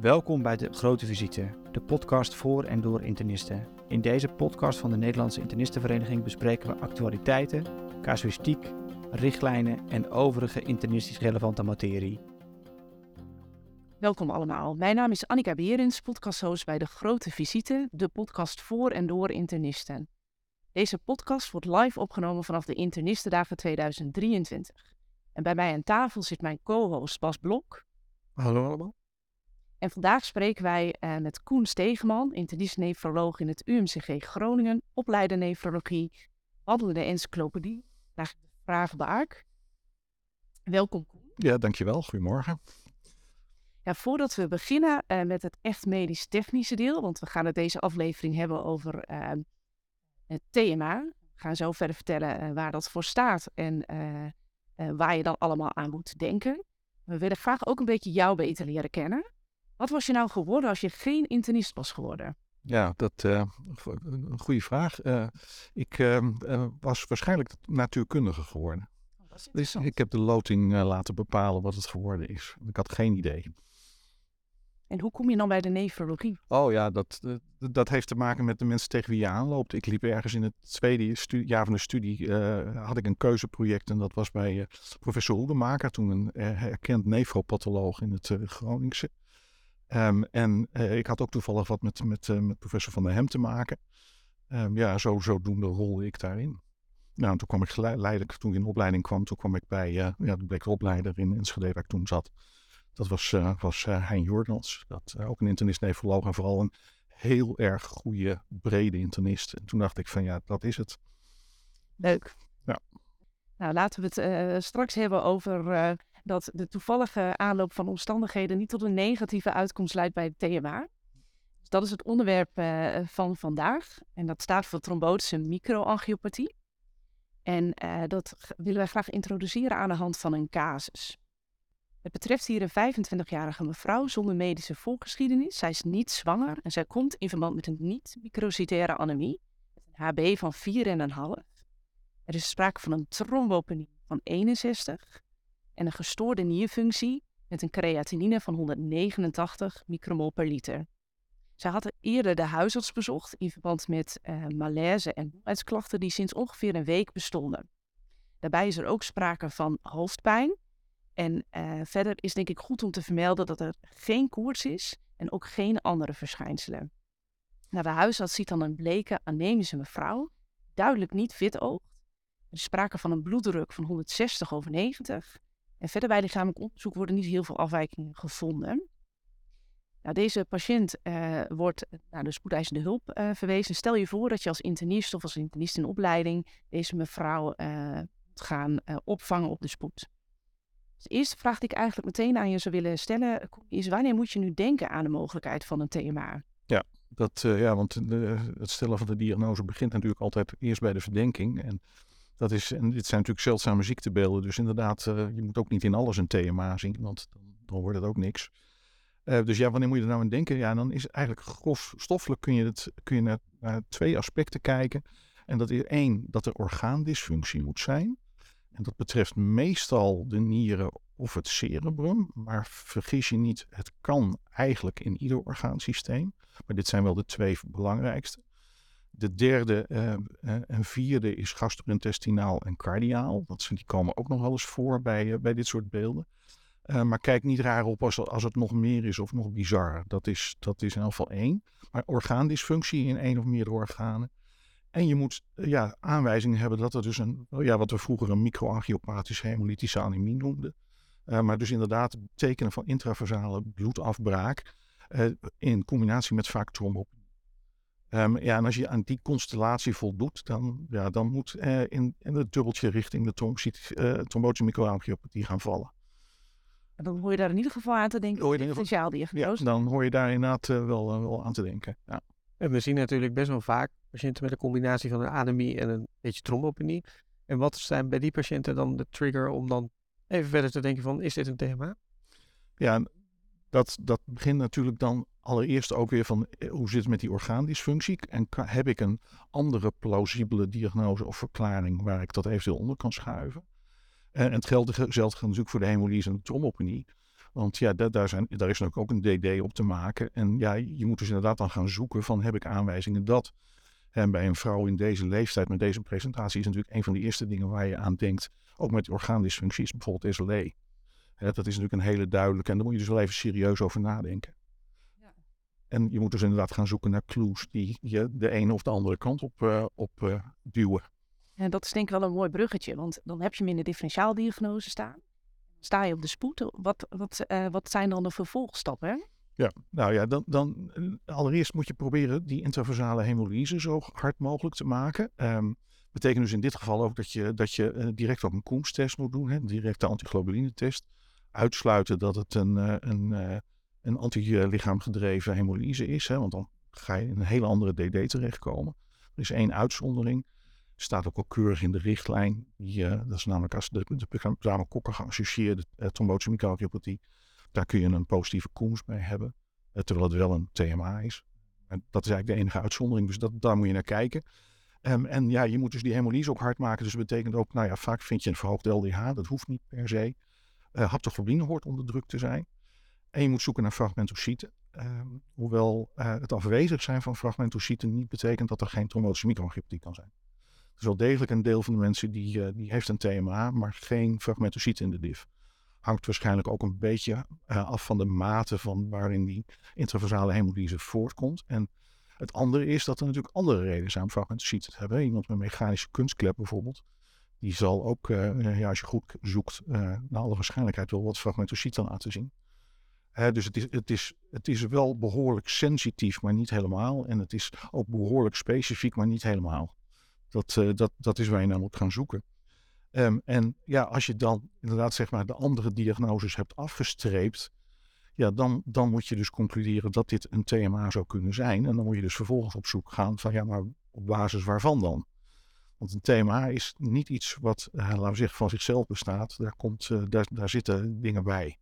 Welkom bij de Grote Visite, de podcast voor en door internisten. In deze podcast van de Nederlandse Internistenvereniging bespreken we actualiteiten, casuïstiek, richtlijnen en overige internistisch relevante materie. Welkom allemaal. Mijn naam is Annika Berens, podcasthost bij de Grote Visite, de podcast voor en door internisten. Deze podcast wordt live opgenomen vanaf de Internistendagen 2023. En bij mij aan tafel zit mijn co-host Bas Blok. Hallo allemaal. En vandaag spreken wij uh, met Koen Stegeman, internist-nefroloog in het UMCG Groningen, opleider nefrologie, wandelende encyclopedie, naar de vragen Ark. Welkom Koen. Ja, dankjewel. Goedemorgen. Ja, voordat we beginnen uh, met het echt medisch-technische deel, want we gaan het deze aflevering hebben over uh, het TMA. We gaan zo verder vertellen waar dat voor staat en waar je dan allemaal aan moet denken. We willen graag ook een beetje jou beter leren kennen. Wat was je nou geworden als je geen internist was geworden? Ja, dat uh, een goede vraag. Uh, ik uh, was waarschijnlijk natuurkundige geworden. Oh, dus ik heb de loting laten bepalen wat het geworden is. Ik had geen idee. En hoe kom je dan bij de nefrologie? Oh ja, dat, dat heeft te maken met de mensen tegen wie je aanloopt. Ik liep ergens in het tweede jaar van de studie, had ik een keuzeproject. En dat was bij professor Hoedemaker, toen een erkend nefropatholoog in het Groningse. Um, en uh, ik had ook toevallig wat met, met, uh, met professor Van der Hem te maken. Um, ja, zo, zodoende rolde ik daarin. Nou, toen kwam ik geleidelijk, toen ik in de opleiding kwam, toen kwam ik bij, uh, ja, de bleek de opleider in Enschede waar ik toen zat. Dat was, was Hein Jordans, dat, ook een internist-nefroloog en vooral een heel erg goede, brede internist. En toen dacht ik van ja, dat is het. Leuk. Ja. Nou, laten we het straks hebben over dat de toevallige aanloop van omstandigheden niet tot een negatieve uitkomst leidt bij het TMA. Dus dat is het onderwerp uh, van vandaag. En dat staat voor trombotische microangiopathie. En uh, dat willen wij graag introduceren aan de hand van een casus. Het betreft hier een 25-jarige mevrouw zonder medische voorgeschiedenis. Zij is niet zwanger en zij komt in verband met een niet-microcytaire anemie. Een HB van 4,5. Er is sprake van een trombopenie van 61 en een gestoorde nierfunctie met een creatinine van 189 micromol per liter. Zij had eerder de huisarts bezocht in verband met uh, malaise en moeheidsklachten die sinds ongeveer een week bestonden. Daarbij is er ook sprake van hoofdpijn. En uh, verder is denk ik goed om te vermelden dat er geen koorts is en ook geen andere verschijnselen. Nou, de huisarts ziet dan een bleke anemische mevrouw, duidelijk niet fit oogt. Er is sprake van een bloeddruk van 160 over 90 en verder bij lichamelijk onderzoek worden niet heel veel afwijkingen gevonden. Nou, deze patiënt uh, wordt naar de spoedeisende hulp uh, verwezen. Stel je voor dat je als internist of als internist in opleiding deze mevrouw uh, gaan opvangen op de spoed. Dus de eerste vraag die ik eigenlijk meteen aan je zou willen stellen is wanneer moet je nu denken aan de mogelijkheid van een TMA? Ja, dat, ja want de, het stellen van de diagnose begint natuurlijk altijd eerst bij de verdenking. En dat is, en dit zijn natuurlijk zeldzame ziektebeelden. Dus inderdaad, uh, je moet ook niet in alles een TMA zien, want dan, wordt het ook niks. Uh, dus ja, wanneer moet je er nou aan denken? Ja, dan is eigenlijk grofstoffelijk kun je, het, kun je naar, naar, twee aspecten kijken. En dat is één, dat er orgaandysfunctie moet zijn. En dat betreft meestal de nieren of het cerebrum. Maar vergis je niet, het kan eigenlijk in ieder orgaansysteem. Maar dit zijn wel de twee belangrijkste. De derde uh, en vierde is gastrointestinaal en cardiaal. Dat, die komen ook nog wel eens voor bij, bij dit soort beelden. maar kijk niet raar op als, als het nog meer is of nog bizar. Dat is, dat is in elk geval één. Maar orgaandysfunctie in één of meerdere organen. En je moet ja, aanwijzingen hebben dat er dus een, ja, wat we vroeger een microangiopathische hemolytische anemie noemden. Maar dus inderdaad tekenen van intravasale bloedafbraak in combinatie met vaak. Um, ja, en als je aan die constellatie voldoet, dan, ja, dan moet uh, in, in het dubbeltje richting de uh, trombotische microangiopathie gaan vallen. En dan hoor je daar in ieder geval aan te denken, differentiaaldiagnose. Ja, dan hoor je daar inderdaad uh, wel, wel aan te denken. Ja. En we zien natuurlijk best wel vaak patiënten met een combinatie van een anemie en een beetje trombopenie. En wat zijn bij die patiënten dan de trigger om dan even verder te denken van, is dit een thema? Ja, dat, dat begint natuurlijk dan allereerst ook weer van eh, hoe zit het met die orgaandysfunctie? En heb ik een andere plausibele diagnose of verklaring waar ik dat eventueel onder kan schuiven? En, het geldt, geldt natuurlijk voor de hemolyse en de. Want ja, daar, daar, zijn, daar is ook een DD op te maken. En ja, je moet dus inderdaad dan gaan zoeken van heb ik aanwijzingen dat. En bij een vrouw in deze leeftijd met deze presentatie is natuurlijk een van de eerste dingen waar je aan denkt. Ook met orgaandysfunctie is bijvoorbeeld SLE. Dat is natuurlijk een hele duidelijke. En daar moet je dus wel even serieus over nadenken. En je moet dus inderdaad gaan zoeken naar clues die je de ene of de andere kant op, uh, op uh, duwen. En dat is denk ik wel een mooi bruggetje, want dan heb je hem in de differentiaaldiagnose staan. Sta je op de spoed? Wat, wat, uh, wat zijn dan de vervolgstappen? Ja, nou ja, dan, dan allereerst moet je proberen die intravasale hemolyse zo hard mogelijk te maken. Um, betekent dus in dit geval ook dat je, dat je uh, direct op een Coombs-test moet doen, hè, directe antiglobuline-test. Uitsluiten dat het een, een, een antilichaam gedreven hemolyse is, hè, want dan ga je in een hele andere DD terechtkomen. Er is één uitzondering staat ook al keurig in de richtlijn. Die, dat is namelijk als de, de pneumokokkel geassocieerde uh, trombotische microangiopathie. Daar kun je een positieve koers bij hebben. Uh, terwijl het wel een TMA is. En dat is eigenlijk de enige uitzondering. Dus dat, daar moet je naar kijken. Um, en ja, je moet dus die hemolyse ook hard maken. Dus dat betekent ook, nou ja, vaak vind je een verhoogd LDH. Dat hoeft niet per se. Uh, haptoglobine hoort onder druk te zijn. En je moet zoeken naar fragmentocyten. Um, hoewel uh, het afwezig zijn van fragmentocyten niet betekent dat er geen trombotische microangiopathie kan zijn. Er is wel degelijk een deel van de mensen die, uh, die heeft een TMA, maar geen fragmentocyten in de div. Hangt waarschijnlijk ook een beetje uh, af van de mate van waarin die intravasale hemolyse voortkomt. En het andere is dat er natuurlijk andere redenen zijn om fragmentocyten te hebben. Iemand met mechanische kunstklep bijvoorbeeld, die zal ook, ja, als je goed zoekt, naar alle waarschijnlijkheid wel wat fragmentocyten laten zien. Dus het is, het, is, het is wel behoorlijk sensitief, maar niet helemaal. En het is ook behoorlijk specifiek, maar niet helemaal. Dat, uh, dat, dat is waar je moet gaan zoeken. Um, en ja, als je dan inderdaad zeg maar de andere diagnoses hebt afgestreept, ja, dan, dan moet je dus concluderen dat dit een TMA zou kunnen zijn. En dan moet je dus vervolgens op zoek gaan van ja, maar op basis waarvan dan? Want een TMA is niet iets wat, uh, laten we zeggen, van zichzelf bestaat. Daar, komt, uh, daar, daar zitten dingen bij.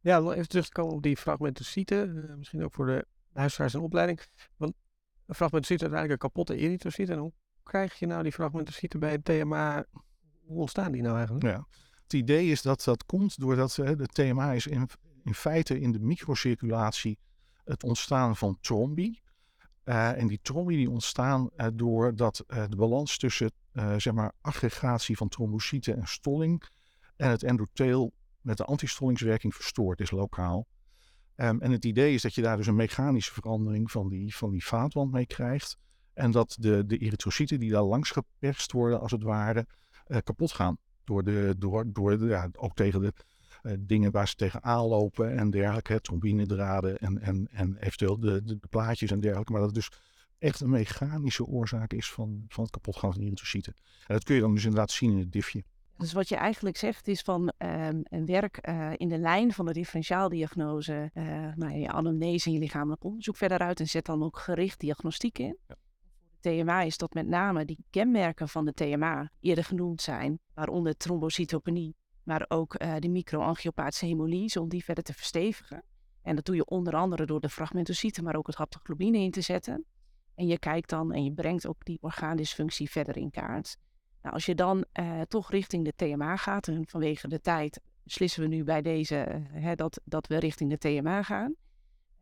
Ja, nog even terug te komen op die fragmentocyten. Uh, misschien ook voor de luisteraars en opleiding. Want een fragmentocyte is eigenlijk een kapotte erytrocyte. En hoe krijg je nou die fragmentocyten bij het TMA? Hoe ontstaan die nou eigenlijk? Ja. Het idee is dat dat komt doordat uh, de TMA is in, in feite in de microcirculatie het ontstaan van trombi. Uh, en die trombi die ontstaan uh, doordat de balans tussen zeg maar aggregatie van trombocyten en stolling en het endotheel met de antistollingswerking verstoord is lokaal. Um, en het idee is dat je daar dus een mechanische verandering van die, van die vaatwand mee krijgt. En dat de, de erytrocyten die daar langs geperst worden, als het ware, uh, kapot gaan. Door de, door, door ja, ook tegen de uh, dingen waar ze tegenaan lopen en dergelijke. Trombinedraden en, en, en eventueel de, de, plaatjes en dergelijke. Maar dat het dus echt een mechanische oorzaak is van, van het kapotgaan van erytrocyten. En dat kun je dan dus inderdaad zien in het diffje. Dus wat je eigenlijk zegt is van um, een werk uh, in de lijn van de differentiaaldiagnose, uh, nou, je anamnese en je lichamelijk onderzoek verder uit en zet dan ook gericht diagnostiek in. Ja. TMA is dat met name die kenmerken van de TMA eerder genoemd zijn, waaronder trombocytopenie, maar ook uh, de microangiopathische hemolyse, om die verder te verstevigen. En dat doe je onder andere door de fragmentocyten, maar ook het haptoglobine in te zetten. En je kijkt dan en je brengt ook die orgaandysfunctie verder in kaart. Nou, als je dan uh, toch richting de TMA gaat, en vanwege de tijd beslissen we nu bij deze uh, hè, dat, dat we richting de TMA gaan,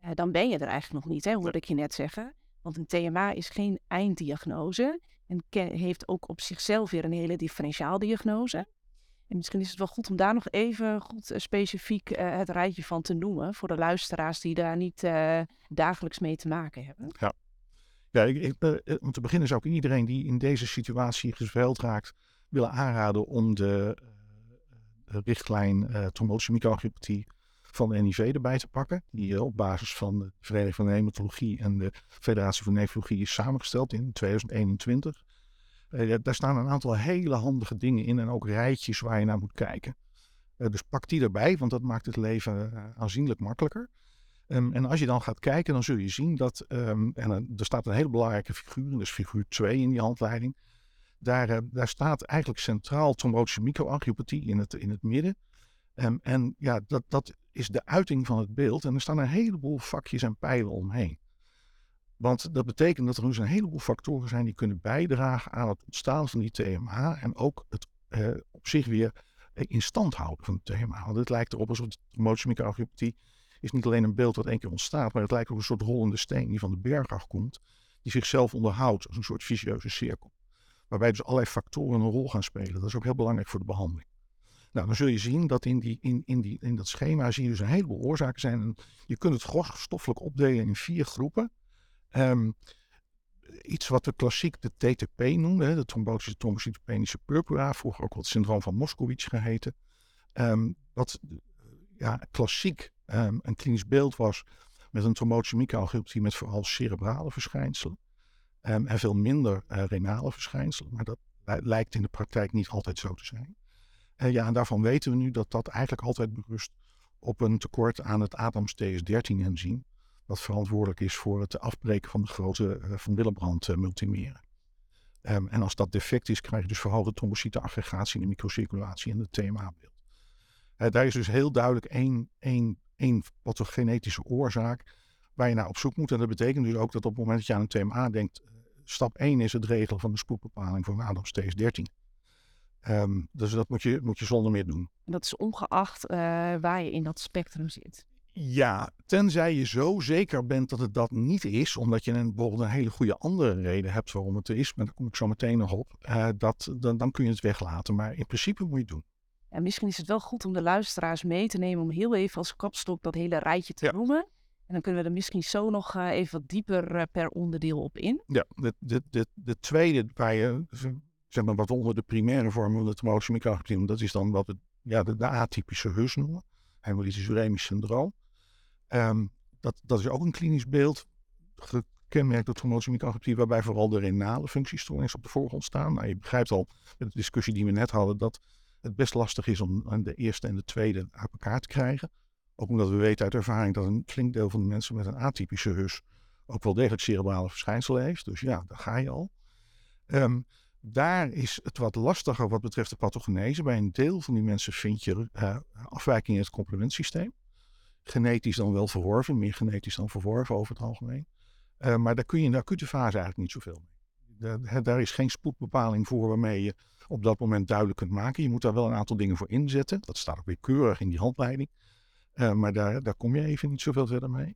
uh, dan ben je er eigenlijk nog niet, hè, hoorde ik je net zeggen. Want een TMA is geen einddiagnose en heeft ook op zichzelf weer een hele differentiaaldiagnose. En misschien is het wel goed om daar nog even goed specifiek het rijtje van te noemen voor de luisteraars die daar niet dagelijks mee te maken hebben. Ja. Ja, ik, ik, uh, om te beginnen zou ik iedereen die in deze situatie gezweld raakt willen aanraden om de, de richtlijn uh, van de NIV erbij te pakken. Die op basis van de Vereniging van Hematologie en de Federatie van Nefrologie is samengesteld in 2021. daar staan een aantal hele handige dingen in en ook rijtjes waar je naar moet kijken. dus pak die erbij, want dat maakt het leven aanzienlijk makkelijker. Um, en als je dan gaat kijken, dan zul je zien dat, um, en er staat een hele belangrijke figuur, dus figuur 2 in die handleiding. Daar, uh, daar staat eigenlijk centraal trombotische microangiopathie in het, in het midden. Um, en ja, dat, dat is de uiting van het beeld. En er staan een heleboel vakjes en pijlen omheen. Want dat betekent dat er dus een heleboel factoren zijn die kunnen bijdragen aan het ontstaan van die TMH. En ook het uh, op zich weer in stand houden van het thema. Want het lijkt erop alsof de trombosemieke is niet alleen een beeld wat één keer ontstaat, maar het lijkt op een soort rollende steen die van de berg afkomt, die zichzelf onderhoudt als een soort vicieuze cirkel. Waarbij dus allerlei factoren een rol gaan spelen. Dat is ook heel belangrijk voor de behandeling. Nou, dan zul je zien dat in, die, in, in, die, in dat schema zie je dus een heleboel oorzaken zijn. Je kunt het grofstoffelijk opdelen in vier groepen. Um, iets wat we klassiek de TTP noemden, de trombotische trombocytopenische purpura, vroeger ook wat syndroom van Moskowitz geheten. Um, wat ja, klassiek um, een klinisch beeld was met een trombotische microalgioptie met vooral cerebrale verschijnselen. Um, en veel minder uh, renale verschijnselen. Maar dat lijkt in de praktijk niet altijd zo te zijn. Uh, ja, en daarvan weten we nu dat dat eigenlijk altijd berust op een tekort aan het ADAMS TS13-enzym wat verantwoordelijk is voor het afbreken van de grote uh, van Willebrand uh, multimeren. Um, en als dat defect is, krijg je dus verhoogde trombocyteaggregatie in de microcirculatie en het TMA-beeld. Uh, daar is dus heel duidelijk één, één, één pathogenetische oorzaak waar je naar op zoek moet. En dat betekent dus ook dat op het moment dat je aan een TMA denkt, stap 1 is het regelen van de spoedbepaling voor ADAMS TS13. Um, dus dat moet je, moet je zonder meer doen. En dat is ongeacht waar je in dat spectrum zit. Ja, tenzij je zo zeker bent dat het dat niet is, omdat je een, bijvoorbeeld een hele goede andere reden hebt waarom het er is, maar daar kom ik zo meteen nog op, uh, dat, dan, dan kun je het weglaten. Maar in principe moet je het doen. En misschien is het wel goed om de luisteraars mee te nemen om heel even als kapstok dat hele rijtje te noemen. En dan kunnen we er misschien zo nog uh, even wat dieper uh, per onderdeel op in. Ja, de, de, de, de tweede waar je, zeg maar wat onder de primaire vorm van de traumatische microagressie, dat is dan wat we ja, de, de atypische HUS noemen, hemolytisch uremisch syndroom. Um, dat, dat is ook een klinisch beeld, gekenmerkt door traumatische waarbij vooral de renale functiestoornissen op de voorgrond staan. Nou, je begrijpt al met de discussie die we net hadden, dat het best lastig is om de eerste en de tweede uit elkaar te krijgen. Ook omdat we weten uit ervaring dat een flink deel van de mensen met een atypische HUS ook wel degelijk cerebrale verschijnselen heeft. Dus ja, daar ga je al. Um, daar is het wat lastiger wat betreft de pathogenese. Bij een deel van die mensen vind je uh, afwijkingen in het complementsysteem genetisch dan wel verworven, meer genetisch dan verworven over het algemeen. Uh, maar daar kun je in de acute fase eigenlijk niet zoveel mee. De, daar is geen spoedbepaling voor waarmee je op dat moment duidelijk kunt maken. Je moet daar wel een aantal dingen voor inzetten. Dat staat ook weer keurig in die handleiding. Uh, maar daar, daar kom je even niet zoveel verder mee.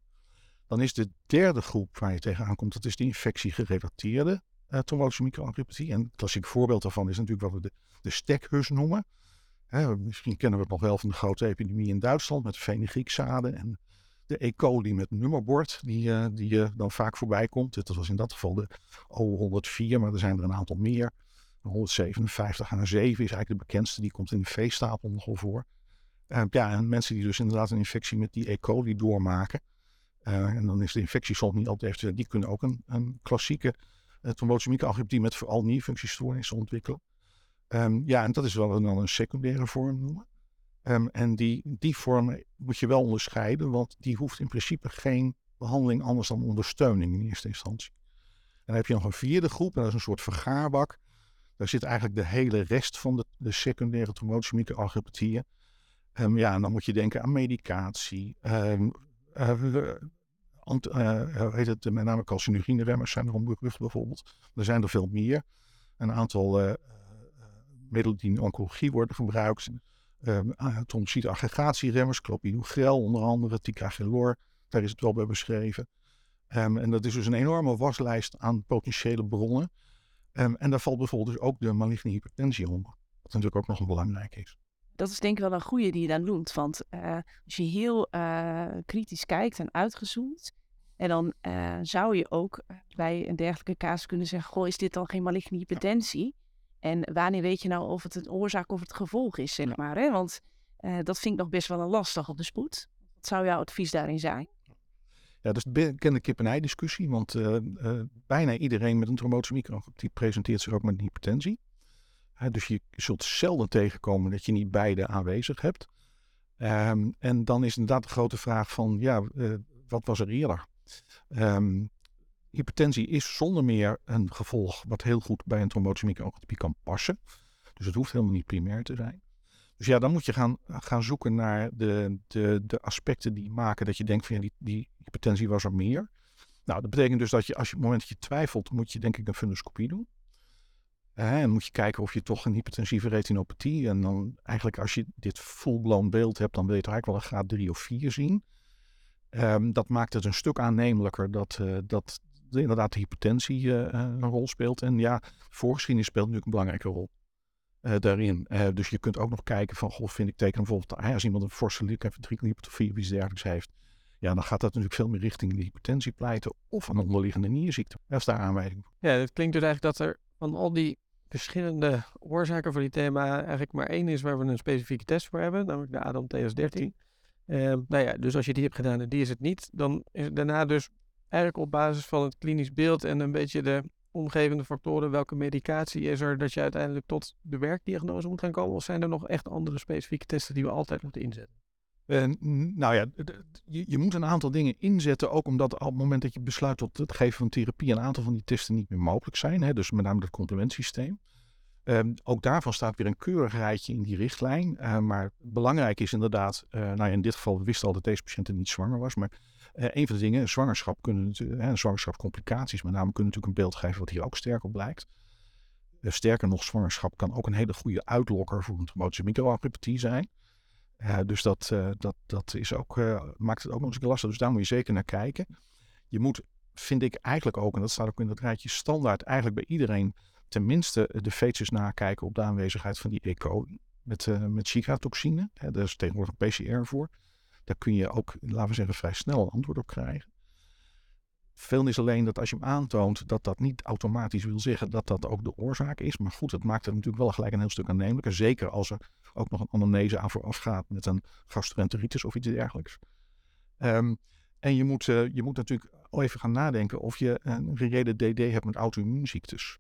Dan is de derde groep waar je tegenaan komt, dat is de infectiegerelateerde uh, trombotische microangiopathie. En klassiek voorbeeld daarvan is natuurlijk wat we de, de stekhus noemen. Misschien kennen we het nog wel van de grote epidemie in Duitsland met fenugreekzaden en de E. coli met nummerbord, die, uh, die uh, dan vaak voorbij komt. Dat was in dat geval de O104, maar er zijn er een aantal meer. 157 H7 is eigenlijk de bekendste, die komt in de veestapel nogal voor. Uh, ja, en mensen die dus inderdaad een infectie met die E. coli doormaken. en dan is de infectie soms niet altijd, die kunnen ook een, een klassieke uh, trombotische met vooral nierfunctiestoornissen ontwikkelen. Um, ja, en dat is wel dan een secundaire vorm noemen. Um, en die, die vorm moet je wel onderscheiden, want die hoeft in principe geen behandeling anders dan ondersteuning in eerste instantie. En dan heb je nog een vierde groep, en dat is een soort vergaarbak. Daar zit eigenlijk de hele rest van de, de secundaire traumatische microangiopathieën. Um, ja, en dan moet je denken aan medicatie. Um, uh, ant, uh, heet het, met name calcinurine-remmers zijn er onberucht bijvoorbeeld. Er zijn er veel meer. Een aantal middelen die in oncologie worden gebruikt. Um, aggregatieremmers, clopidogrel onder andere, ticagrelor, daar is het wel bij beschreven. Um, en dat is dus een enorme waslijst aan potentiële bronnen. Um, en daar valt bijvoorbeeld dus ook de maligne hypertensie onder. Wat natuurlijk ook nog een belangrijk is. Dat is denk ik wel een goede die je dan noemt. Want uh, als je heel uh, kritisch kijkt en uitgezoomd. En dan uh, zou je ook bij een dergelijke kaas kunnen zeggen: Goh, is dit dan geen maligne hypertensie? En wanneer weet je nou of het een oorzaak of het gevolg is, zeg maar. Hè? Want uh, dat vind ik nog best wel een lastig op de spoed. Wat zou jouw advies daarin zijn? Ja, dat is de bekende kip-en-ei discussie. Want uh, uh, bijna iedereen met een trombotische microangiopathie presenteert zich ook met een hypertensie. dus je zult zelden tegenkomen dat je niet beide aanwezig hebt. Um, en dan is inderdaad de grote vraag van, ja, wat was er eerder? Um, hypertensie is zonder meer een gevolg wat heel goed bij een trombotische microangiopathie kan passen. Dus het hoeft helemaal niet primair te zijn. Dus ja, dan moet je gaan, gaan zoeken naar de, de, de aspecten die maken dat je denkt van ja, die, die hypertensie was er meer. Nou, dat betekent dus dat je als je op het moment dat je twijfelt, moet je denk ik een fundoscopie doen. en moet je kijken of je toch een hypertensieve retinopathie. En dan eigenlijk als je dit full-blown beeld hebt, dan wil je eigenlijk wel een graad 3 of 4 zien. Ehm, dat maakt het een stuk aannemelijker dat, uh, dat inderdaad de hypertensie uh, een rol speelt. En ja, voorgeschiedenis speelt natuurlijk een belangrijke rol uh, daarin. dus je kunt ook nog kijken van, goh, vind ik tekenen bijvoorbeeld, als iemand een forse ventrikelhypertrofie of iets dergelijks heeft, ja, dan gaat dat natuurlijk veel meer richting de hypertensie pleiten of een onderliggende nierziekte. Dat is daar aanwijzing voor. Ja, het klinkt dus eigenlijk dat er van al die verschillende oorzaken voor die thema eigenlijk maar één is waar we een specifieke test voor hebben, namelijk de Adam TS13. Uh, nou ja, dus als je die hebt gedaan en die is het niet, dan is het daarna dus eigenlijk op basis van het klinisch beeld en een beetje de omgevende factoren, welke medicatie is er, dat je uiteindelijk tot de werkdiagnose moet gaan komen? Of zijn er nog echt andere specifieke testen die we altijd moeten inzetten? Uh, nou ja, je, je, moet een aantal dingen inzetten, ook omdat op het moment dat je besluit tot het geven van therapie, een aantal van die testen niet meer mogelijk zijn. Hè, dus met name het complementsysteem. Um, ook daarvan staat weer een keurig rijtje in die richtlijn. Uh, maar belangrijk is inderdaad, uh, nou ja, in dit geval, we wisten al dat deze patiënt niet zwanger was. Maar een van de dingen, zwangerschap kunnen, zwangerschapscomplicaties met name, kunnen natuurlijk een beeld geven wat hier ook sterk op lijkt. sterker nog, zwangerschap kan ook een hele goede uitlokker voor een traumatische microangiopathy zijn. dus dat, dat, dat is ook, maakt het ook nog eens lastig. Dus daar moet je zeker naar kijken. Je moet, vind ik eigenlijk ook, en dat staat ook in dat rijtje standaard, eigenlijk bij iedereen tenminste de features nakijken op de aanwezigheid van die E. coli met, met Zika-toxine. Daar is tegenwoordig PCR voor. Daar kun je ook, laten we zeggen, vrij snel een antwoord op krijgen. Veel is alleen dat als je hem aantoont, dat dat niet automatisch wil zeggen dat dat ook de oorzaak is. Maar goed, het maakt het natuurlijk wel gelijk een heel stuk aannemelijker. Zeker als er ook nog een anamnese aan vooraf gaat met een gastroenteritis of iets dergelijks. Um, en je moet, uh, je moet natuurlijk even gaan nadenken of je een reële DD hebt met auto-immuunziektes.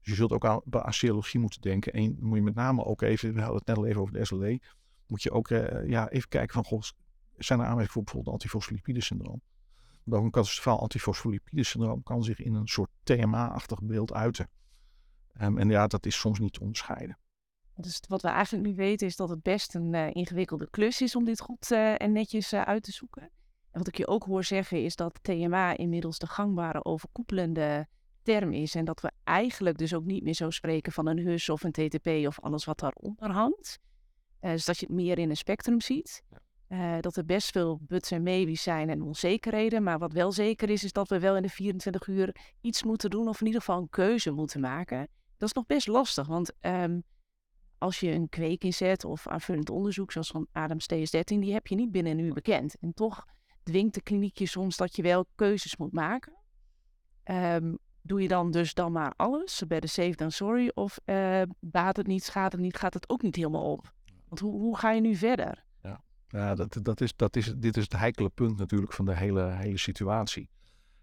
Dus je zult ook aan, serologie moeten denken. En moet je met name ook even, we hadden het net al even over de SLE, moet je ook uh, ja, even kijken van, goh, zijn er aanwijzingen voor bijvoorbeeld antifosfolipide-syndroom? Want een catastrofaal antifosfolipide-syndroom kan zich in een soort TMA-achtig beeld uiten. Um, en ja, dat is soms niet te onderscheiden. Dus wat we eigenlijk nu weten is dat het best een uh, ingewikkelde klus is om dit goed uh, en netjes uit te zoeken. En wat ik je ook hoor zeggen is dat TMA inmiddels de gangbare overkoepelende term is. En dat we eigenlijk dus ook niet meer zo spreken van een HUS of een TTP of alles wat daaronder hangt. Dus dat je het meer in een spectrum ziet. Uh, dat er best veel buts en maybes zijn en onzekerheden. Maar wat wel zeker is, is dat we wel in de 24 uur iets moeten doen. Of in ieder geval een keuze moeten maken. Dat is nog best lastig. Want um, als je een kweek inzet of aanvullend onderzoek, zoals van Adams TS13, die heb je niet binnen een uur bekend. En toch dwingt de kliniek je soms dat je wel keuzes moet maken. Um, doe je dan dus dan maar alles? De safe dan sorry? Of uh, baat het niet, schaadt het niet, gaat het ook niet helemaal op? Want hoe, hoe ga je nu verder? Ja, dat, dat is, dat is, dit is het heikele punt natuurlijk van de hele, hele situatie.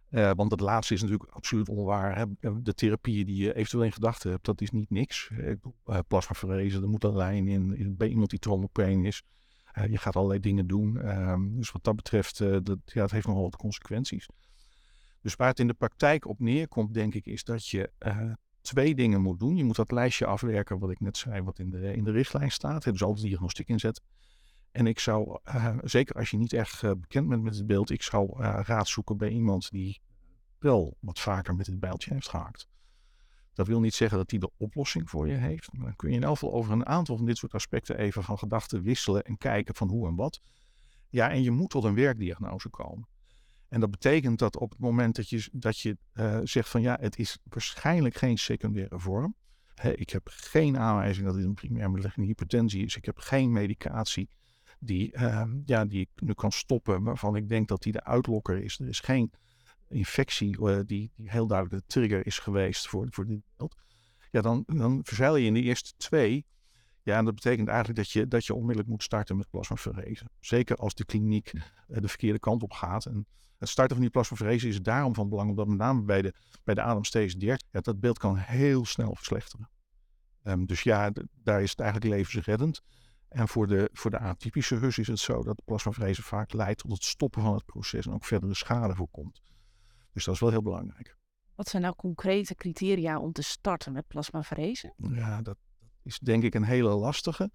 Uh, want het laatste is natuurlijk absoluut onwaar. Hè? De therapieën die je eventueel in gedachten hebt, dat is niet niks. Uh, plasmaferese, er moet een lijn in. Bij iemand die trombopeen is. Je gaat allerlei dingen doen. Ehm, dus wat dat betreft, dat, ja, dat heeft nogal wat consequenties. Dus waar het in de praktijk op neerkomt, denk ik, is dat je twee dingen moet doen. Je moet dat lijstje afwerken, wat ik net zei, wat in de, in de richtlijn staat. Dus altijd diagnostiek inzetten. En ik zou, uh, zeker als je niet echt uh, bekend bent met het beeld, ik zou raad zoeken bij iemand die wel wat vaker met het bijltje heeft gehaakt. Dat wil niet zeggen dat hij de oplossing voor je heeft. Maar dan kun je in elk geval over een aantal van dit soort aspecten even van gedachten wisselen en kijken van hoe en wat. Ja, en je moet tot een werkdiagnose komen. En dat betekent dat op het moment dat je, dat je zegt van ja, het is waarschijnlijk geen secundaire vorm. Hè, ik heb geen aanwijzing dat dit een primair beliggende hypertensie is. Ik heb geen medicatie die, uh, ja, die ik nu kan stoppen, waarvan ik denk dat die de uitlokker is. Er is geen infectie uh, die, die heel duidelijk de trigger is geweest voor, voor dit beeld. Ja, dan, dan verzeil je in de eerste twee. Ja, en dat betekent eigenlijk dat je, dat je onmiddellijk moet starten met plasmaferese. Zeker als de kliniek de verkeerde kant op gaat. En het starten van die plasmaferese is daarom van belang, omdat met name bij de, bij de ademsteeds 30, ja, dat beeld kan heel snel verslechteren. Um, dus ja, daar is het eigenlijk levensreddend. En voor de, voor de atypische hus is het zo dat de plasmaferese vaak leidt tot het stoppen van het proces en ook verdere schade voorkomt. Dus dat is wel heel belangrijk. Wat zijn nou concrete criteria om te starten met plasmaferese? Ja, dat, is denk ik een hele lastige.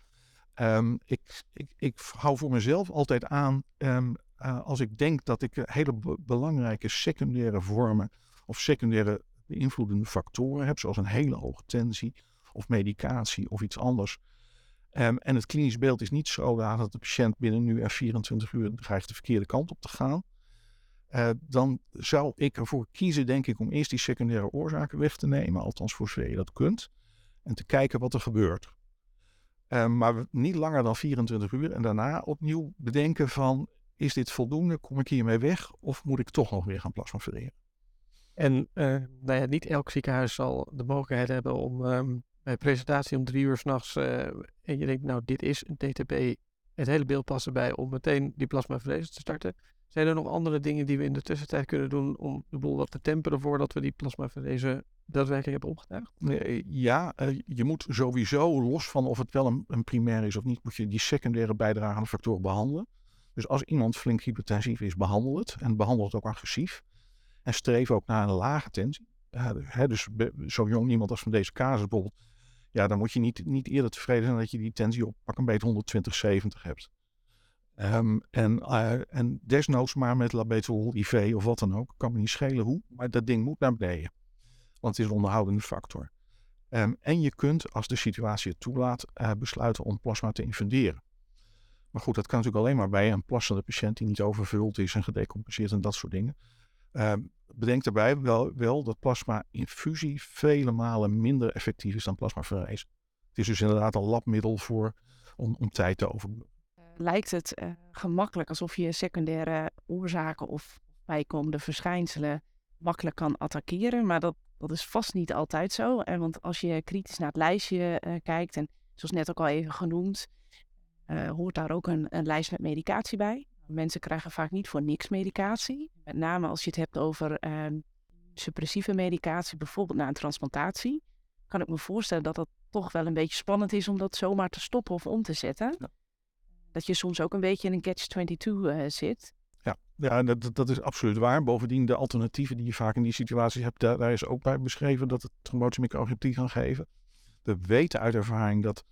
Um, ik, ik, ik hou voor mezelf altijd aan um, uh, als ik denk dat ik hele belangrijke secundaire vormen of secundaire beïnvloedende factoren hebt, zoals een hele hoge tensie of medicatie of iets anders. Ehm, en het klinisch beeld is niet zo dat de patiënt binnen nu en 24 uur dreigt de verkeerde kant op te gaan. Uh, dan zou ik ervoor kiezen, denk ik, om eerst die secundaire oorzaken weg te nemen, althans voor zover je dat kunt, en te kijken wat er gebeurt. Uh, maar niet langer dan 24 uur en daarna opnieuw bedenken van, is dit voldoende, kom ik hiermee weg of moet ik toch nog weer gaan plasmaffereren? En uh, nou ja, niet elk ziekenhuis zal de mogelijkheid hebben om um, bij presentatie om drie uur s'nachts uh, en je denkt, nou dit is een TTP, het hele beeld past erbij om meteen die plasmafferese te starten. Zijn er nog andere dingen die we in de tussentijd kunnen doen om de boel wat te temperen voordat we die plasmafferese daadwerkelijk hebben opgetuigd? Ja, uh, je moet sowieso, los van of het wel een, primair is of niet, moet je die secundaire bijdragende factoren behandelen. Dus als iemand flink hypertensief is, behandel het. En behandel het ook agressief. En streef ook naar een lage tensie. Dus zo jong iemand als van deze casus bijvoorbeeld. Ja, dan moet je niet, niet eerder tevreden zijn dat je die tensie op pak een beetje 120, 70 hebt. Um, en, uh, en desnoods maar met labetal, IV of wat dan ook. Kan me niet schelen hoe, maar dat ding moet naar beneden. Want het is een onderhoudende factor. Um, en je kunt, als de situatie het toelaat, uh, besluiten om plasma te infunderen. Maar goed, dat kan natuurlijk alleen maar bij een plassende patiënt die niet overvuld is en gedecompenseerd en dat soort dingen. Uh, bedenk daarbij wel, wel dat plasma-infusie vele malen minder effectief is dan plasmaverrijzen. Het is dus inderdaad een labmiddel voor, om, tijd te overbruggen. Lijkt het uh, gemakkelijk alsof je secundaire oorzaken of bijkomende verschijnselen makkelijk kan attackeren, maar dat, dat is vast niet altijd zo. En want als je kritisch naar het lijstje uh, kijkt, en zoals net ook al even genoemd, hoort daar ook een, een, lijst met medicatie bij. Mensen krijgen vaak niet voor niks medicatie. Met name als je het hebt over uh, suppressieve medicatie, bijvoorbeeld na een transplantatie. Kan ik me voorstellen dat dat toch wel een beetje spannend is om dat zomaar te stoppen of om te zetten. Ja. Dat je soms ook een beetje in een catch-22 uh, zit. Ja, ja dat, dat is absoluut waar. Bovendien, de alternatieven die je vaak in die situaties hebt, daar, daar is ook bij beschreven dat het trombose kan geven. We weten uit ervaring dat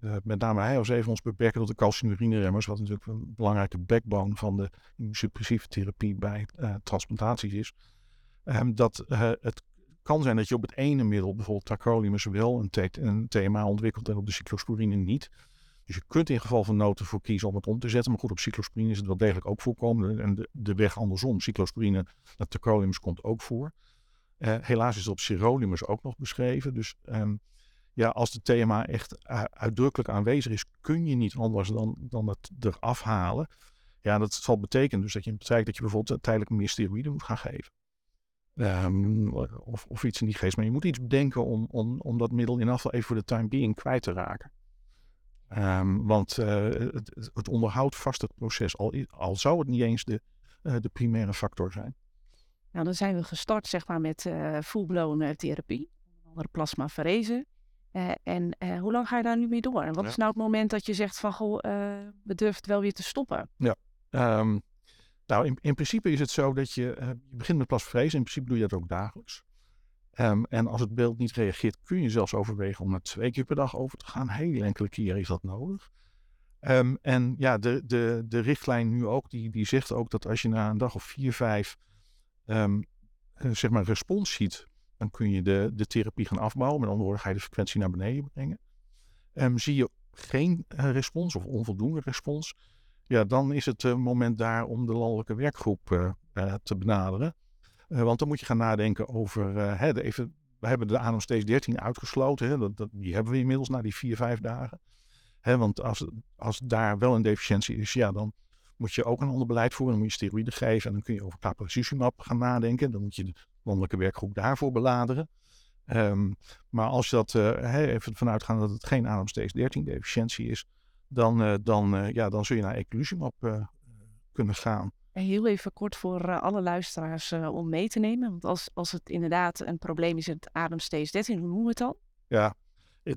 uh, met name hij als even ons beperken tot de calcinurinieremmers, wat natuurlijk een belangrijke backbone van de suppressieve therapie bij uh, transplantaties is. Um, dat uh, het kan zijn dat je op het ene middel, bijvoorbeeld tacrolimus, wel een, een TMA ontwikkelt en op de cyclosporine niet. Dus je kunt in geval van nood ervoor kiezen om het om te zetten. Maar goed, op cyclosporine is het wel degelijk ook voorkomen. En de, weg andersom, cyclosporine naar tacrolimus komt ook voor. helaas is het op sirolimus ook nog beschreven. Dus um, ja, als de TMA echt uitdrukkelijk aanwezig is, kun je niet anders dan, dan het eraf halen. Ja, dat zal betekenen dus dat je in dat je bijvoorbeeld tijdelijk meer steroïden moet gaan geven. Um, of, of iets in die geest. Maar je moet iets bedenken om, om, om dat middel in afval even voor de time being kwijt te raken. Um, want uh, het, het, onderhoudt vast het proces, al, al zou het niet eens de, uh, de primaire factor zijn. Nou, dan zijn we gestart zeg maar, met uh, full-blown therapie, andere plasmaferese. Uh, en uh, hoe lang ga je daar nu mee door? En wat ja. is nou het moment dat je zegt van, goh, uh, we durven het wel weer te stoppen? Ja, um, nou in, in, principe is het zo dat je, je begint met plasvrees. In principe doe je dat ook dagelijks. Um, en als het beeld niet reageert, kun je zelfs overwegen om naar twee keer per dag over te gaan. Heel enkele keren is dat nodig. Um, en ja, de, de, de richtlijn nu ook, die, die zegt ook dat als je na een dag of vier, vijf, zeg maar, respons ziet dan kun je de, de therapie gaan afbouwen. Met andere woorden, ga je de frequentie naar beneden brengen. Um, zie je geen uh, respons of onvoldoende respons, ja, dan is het uh, moment daar om de landelijke werkgroep uh, te benaderen. want dan moet je gaan nadenken over, hè, even, we hebben de Adem steeds 13 uitgesloten. Hè, dat, dat, die hebben we inmiddels na die vier, vijf dagen. Hè, want als, als daar wel een deficiëntie is, ja, dan moet je ook een ander beleid voeren. Dan moet je steroïden geven en dan kun je over capricizumab gaan nadenken. Dan moet je de landelijke werkgroep daarvoor beladeren. Um, maar als je dat uh, even vanuit gaat dat het geen ademsteeds 13 deficiëntie is, dan, uh, dan, uh, ja, dan zul je naar eclusumab kunnen gaan. Heel even kort voor alle luisteraars om mee te nemen. Want als, als het inderdaad een probleem is, het ademsteeds 13, hoe noemen we het dan? Ja,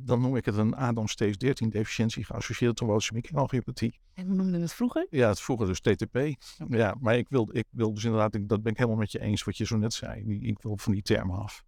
dan noem ik het een ademsteeds 13 deficiëntie geassocieerde trombose microangiopathie. En hoe noemden we het vroeger? Ja, het vroeger dus TTP. Ja, maar ik wil, ik wil dus inderdaad, dat ben ik helemaal met je eens wat je zo net zei. Ik wil van die termen af.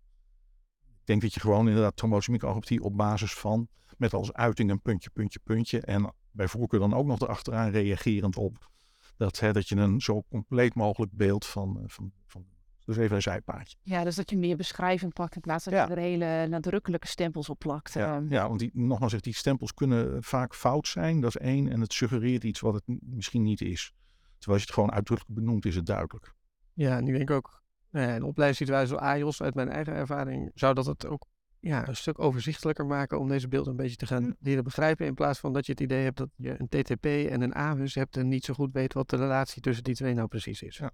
Ik denk dat je gewoon inderdaad microangiopathie op basis van, met als uiting een puntje, puntje, puntje. En bij voorkeur dan ook nog erachteraan reagerend op dat, hè, dat je een zo compleet mogelijk beeld van, van, van Dus even een zijpaadje. Ja, dus dat je meer beschrijving pakt in plaats van Ja. dat je er hele nadrukkelijke stempels op plakt. Ja, Ehm, ja want die, nogmaals, zeg, die stempels kunnen vaak fout zijn. Dat is één. En het suggereert iets wat het misschien niet is. Terwijl als je het gewoon uitdrukkelijk benoemt, is het duidelijk. Ja, nu denk ik ook, nou een opleidingssituatie zoals AJOS, uit mijn eigen ervaring, zou dat het ook ja, een stuk overzichtelijker maken om deze beelden een beetje te gaan leren begrijpen. In plaats van dat je het idee hebt dat je een TTP en een AHUS hebt en niet zo goed weet wat de relatie tussen die twee nou precies is. Ja.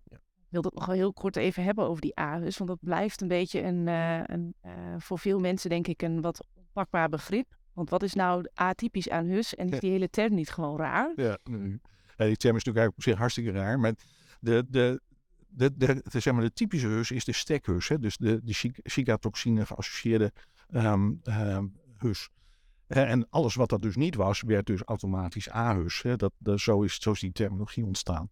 Wil het nog wel heel kort even hebben over die AHUS, want dat blijft een beetje een, eh, een eh, voor veel mensen denk ik een wat onpakbaar begrip. Want wat is nou atypisch aan HUS en is die hele term niet gewoon raar? Ja, ja, die term is natuurlijk eigenlijk op zich hartstikke raar. Maar de, de, de, de, de, zeg maar, de typische hus is de stekhus. Hè? Dus de, de chi- chicatoxine geassocieerde ehm, ehm, hus. Eh, En alles wat dat dus niet was, werd dus automatisch AHUS. Hè? Dat, dat, zo, is, zo is die terminologie ontstaan.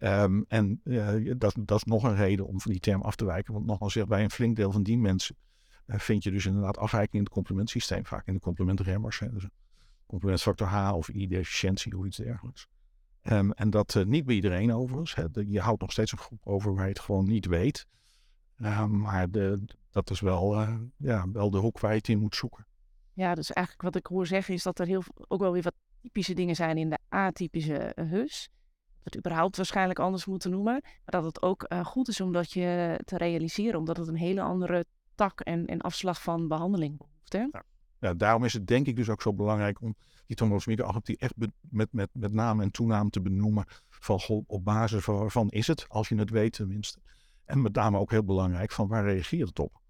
Ehm, en eh, dat, dat is nog een reden om van die term af te wijken. Want nogmaals, bij een flink deel van die mensen eh, vind je dus inderdaad afwijking in het complementsysteem. Vaak in de complementremmers. Dus complementfactor H of I-deficiëntie of iets dergelijks. Ehm, en dat eh, niet bij iedereen overigens. Hè. Je houdt nog steeds een groep over waar je het gewoon niet weet. Ehm, maar de, dat is wel, ja, wel de hoek waar je het in moet zoeken. Ja, dus eigenlijk wat ik hoor zeggen is dat er heel, ook wel weer wat typische dingen zijn in de atypische HUS. Het überhaupt waarschijnlijk anders moeten noemen. Maar dat het ook eh, goed is om dat je te realiseren, omdat het een hele andere tak en, afslag van behandeling behoeft. Hè? Ja, daarom is het denk ik dus ook zo belangrijk om die trombosmiekenapparatie echt met, met, met naam en toenaam te benoemen. Van op basis van waarvan is het, als je het weet tenminste. En met name ook heel belangrijk van waar reageert het op.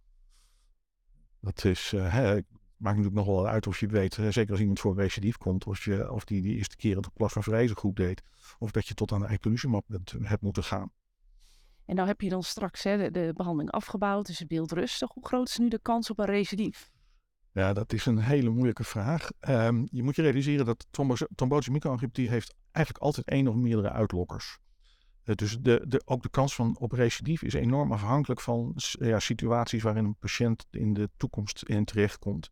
Dat is, eh, hè, maakt natuurlijk nog wel uit of je weet, hè, zeker als iemand voor een recidief komt, of, je, of die die eerste keer het plasmafrezen goed deed. Of dat je tot aan de eculizumab bent- hebt moeten gaan. En nou heb je dan straks hè, de, de behandeling afgebouwd, dus het beeld rustig. Hoe groot is nu de kans op een recidief? Ja, dat is een hele moeilijke vraag. Ehm, je moet je realiseren dat trombotische microangiopathie heeft eigenlijk altijd één of meerdere uitlokkers. Eh, dus de, de, ook de kans van op recidief is enorm afhankelijk van ja, situaties waarin een patiënt in de toekomst in terechtkomt.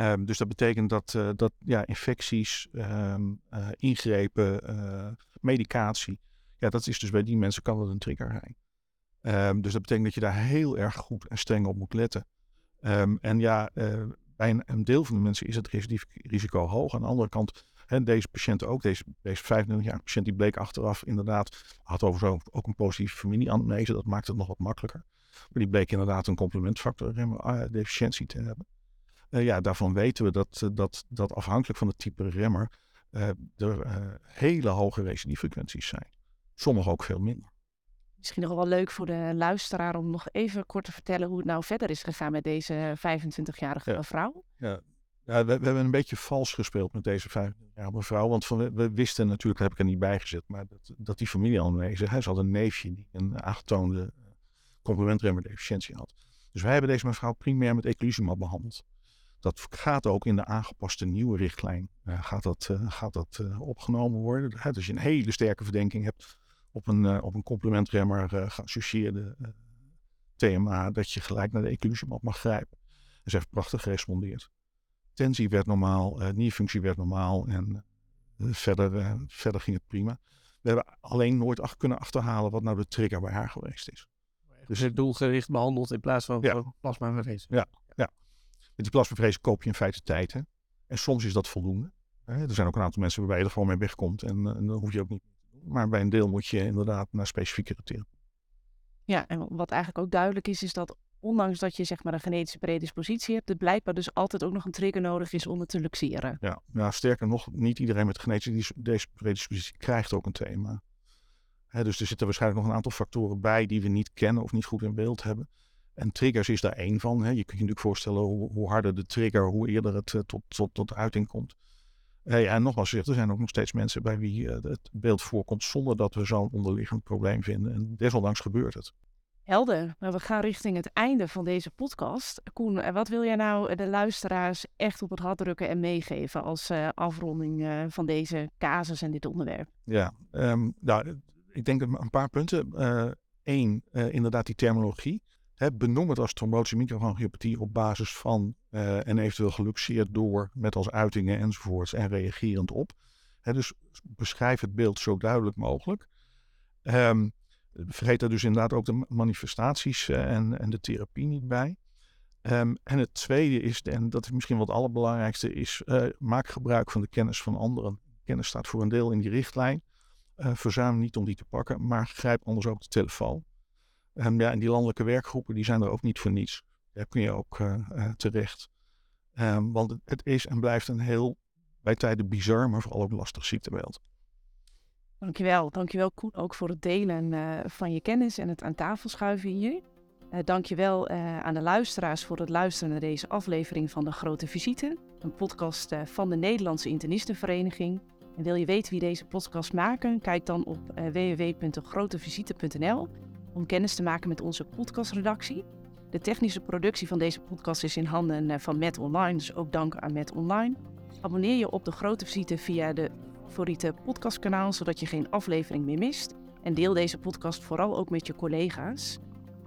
Ehm, dus dat betekent dat, eh, dat ja, infecties, ehm, eh, ingrepen, eh, medicatie, ja, dat is dus bij die mensen kan dat een trigger zijn. Ehm, dus dat betekent dat je daar heel erg goed en streng op moet letten. En ja, bij een, deel van de mensen is het risico hoog. Aan de andere kant, hè, deze patiënt ook, deze, deze 25-jarige patiënt, die bleek achteraf inderdaad, had overigens ook een positieve familieanamnese, dat maakt het nog wat makkelijker. Maar die bleek inderdaad een complementfactor deficiëntie te hebben. Eh, ja, daarvan weten we dat, eh, dat, dat afhankelijk van het type remmer eh, er hele hoge recidivefrequenties zijn. Sommige ook veel minder. Misschien nog wel leuk voor de luisteraar om nog even kort te vertellen hoe het nou verder is gegaan met deze 25-jarige Ja. vrouw. Ja, ja we, we hebben een beetje vals gespeeld met deze 25-jarige mevrouw. Want van, we, we wisten natuurlijk, dat heb ik er niet bij gezet, maar dat, dat die familie aanwezig. Hij had een neefje die een aangetoonde complementremmerdeficiëntie had. Dus wij hebben deze mevrouw primair met eculizumab behandeld. Dat gaat ook in de aangepaste nieuwe richtlijn. eh, gaat dat, eh, gaat dat eh, opgenomen worden. Hè, dus je een hele sterke verdenking hebt op een, op een complementremmer eh, geassocieerde TMA, dat je gelijk naar de eculizumab mag grijpen. En ze heeft prachtig gerespondeerd. Tensie werd normaal, nierfunctie werd normaal en verder, verder ging het prima. We hebben alleen nooit ach- kunnen achterhalen wat nou de trigger bij haar geweest is. Dus het doelgericht behandeld in plaats van Ja. plasma verwezen. Met die plasmafrezen koop je in feite tijd. Hè? En soms is dat voldoende. Hè? Er zijn ook een aantal mensen waarbij je er gewoon mee wegkomt en, eh, en dan hoef je ook niet meer te doen. Maar bij een deel moet je inderdaad naar specifieke therapie. Ja, en wat eigenlijk ook duidelijk is, is dat ondanks dat je zeg maar een genetische predispositie hebt, er blijkbaar dus altijd ook nog een trigger nodig is om het te luxeren. Ja, nou, sterker nog, niet iedereen met genetische predispositie krijgt ook een thema. Dus er zitten waarschijnlijk nog een aantal factoren bij die we niet kennen of niet goed in beeld hebben. En triggers is daar één van. Hè. Je kunt je natuurlijk voorstellen hoe, hoe harder de trigger, hoe eerder het eh, tot, tot, tot uiting komt. Ja, en nogmaals er zijn ook nog steeds mensen bij wie eh, het beeld voorkomt zonder dat we zo'n onderliggend probleem vinden. En desondanks gebeurt het. Helder, maar we gaan richting het einde van deze podcast. Koen, eh, wat wil jij nou de luisteraars echt op het hart drukken en meegeven als afronding van deze casus en dit onderwerp? Ja, ehm, nou, ik denk een een paar punten. Eén, inderdaad die terminologie. Benoem het als trombotische microangiopathie op basis van eh, en eventueel geluxeerd door met als uitingen enzovoorts en reagerend op. Dus beschrijf het beeld zo duidelijk mogelijk. Ehm, vergeet daar dus inderdaad ook de manifestaties en, en de therapie niet bij. Ehm, en het tweede is, en dat is misschien wat het allerbelangrijkste, is maak gebruik van de kennis van anderen. Kennis staat voor een deel in die richtlijn. verzuim niet om die te pakken, maar grijp anders ook de telefoon. Um, ja, en die landelijke werkgroepen die zijn er ook niet voor niets. Daar kun je ook terecht. Um, want het, is en blijft een heel bij tijden bizar, maar vooral ook lastig ziektebeeld. Dankjewel. Dankjewel Koen ook voor het delen uh, van je kennis en het aan tafel schuiven hier. Uh, dankjewel aan de luisteraars voor het luisteren naar deze aflevering van De Grote Visite. Een podcast van de Nederlandse Internistenvereniging. En wil je weten wie deze podcast maken? Kijk dan op www.degrotevisite.nl om kennis te maken met onze podcastredactie. De technische productie van deze podcast is in handen van Met Online, dus ook dank aan Met Online. Abonneer je op de grote visite via de favoriete podcastkanaal, zodat je geen aflevering meer mist. En deel deze podcast vooral ook met je collega's.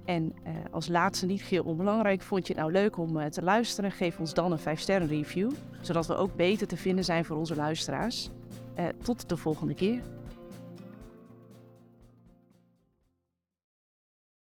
En eh, als laatste, niet heel onbelangrijk, vond je het nou leuk om uh, te luisteren? Geef ons dan een 5-sterren review, zodat we ook beter te vinden zijn voor onze luisteraars. Uh, tot de volgende keer.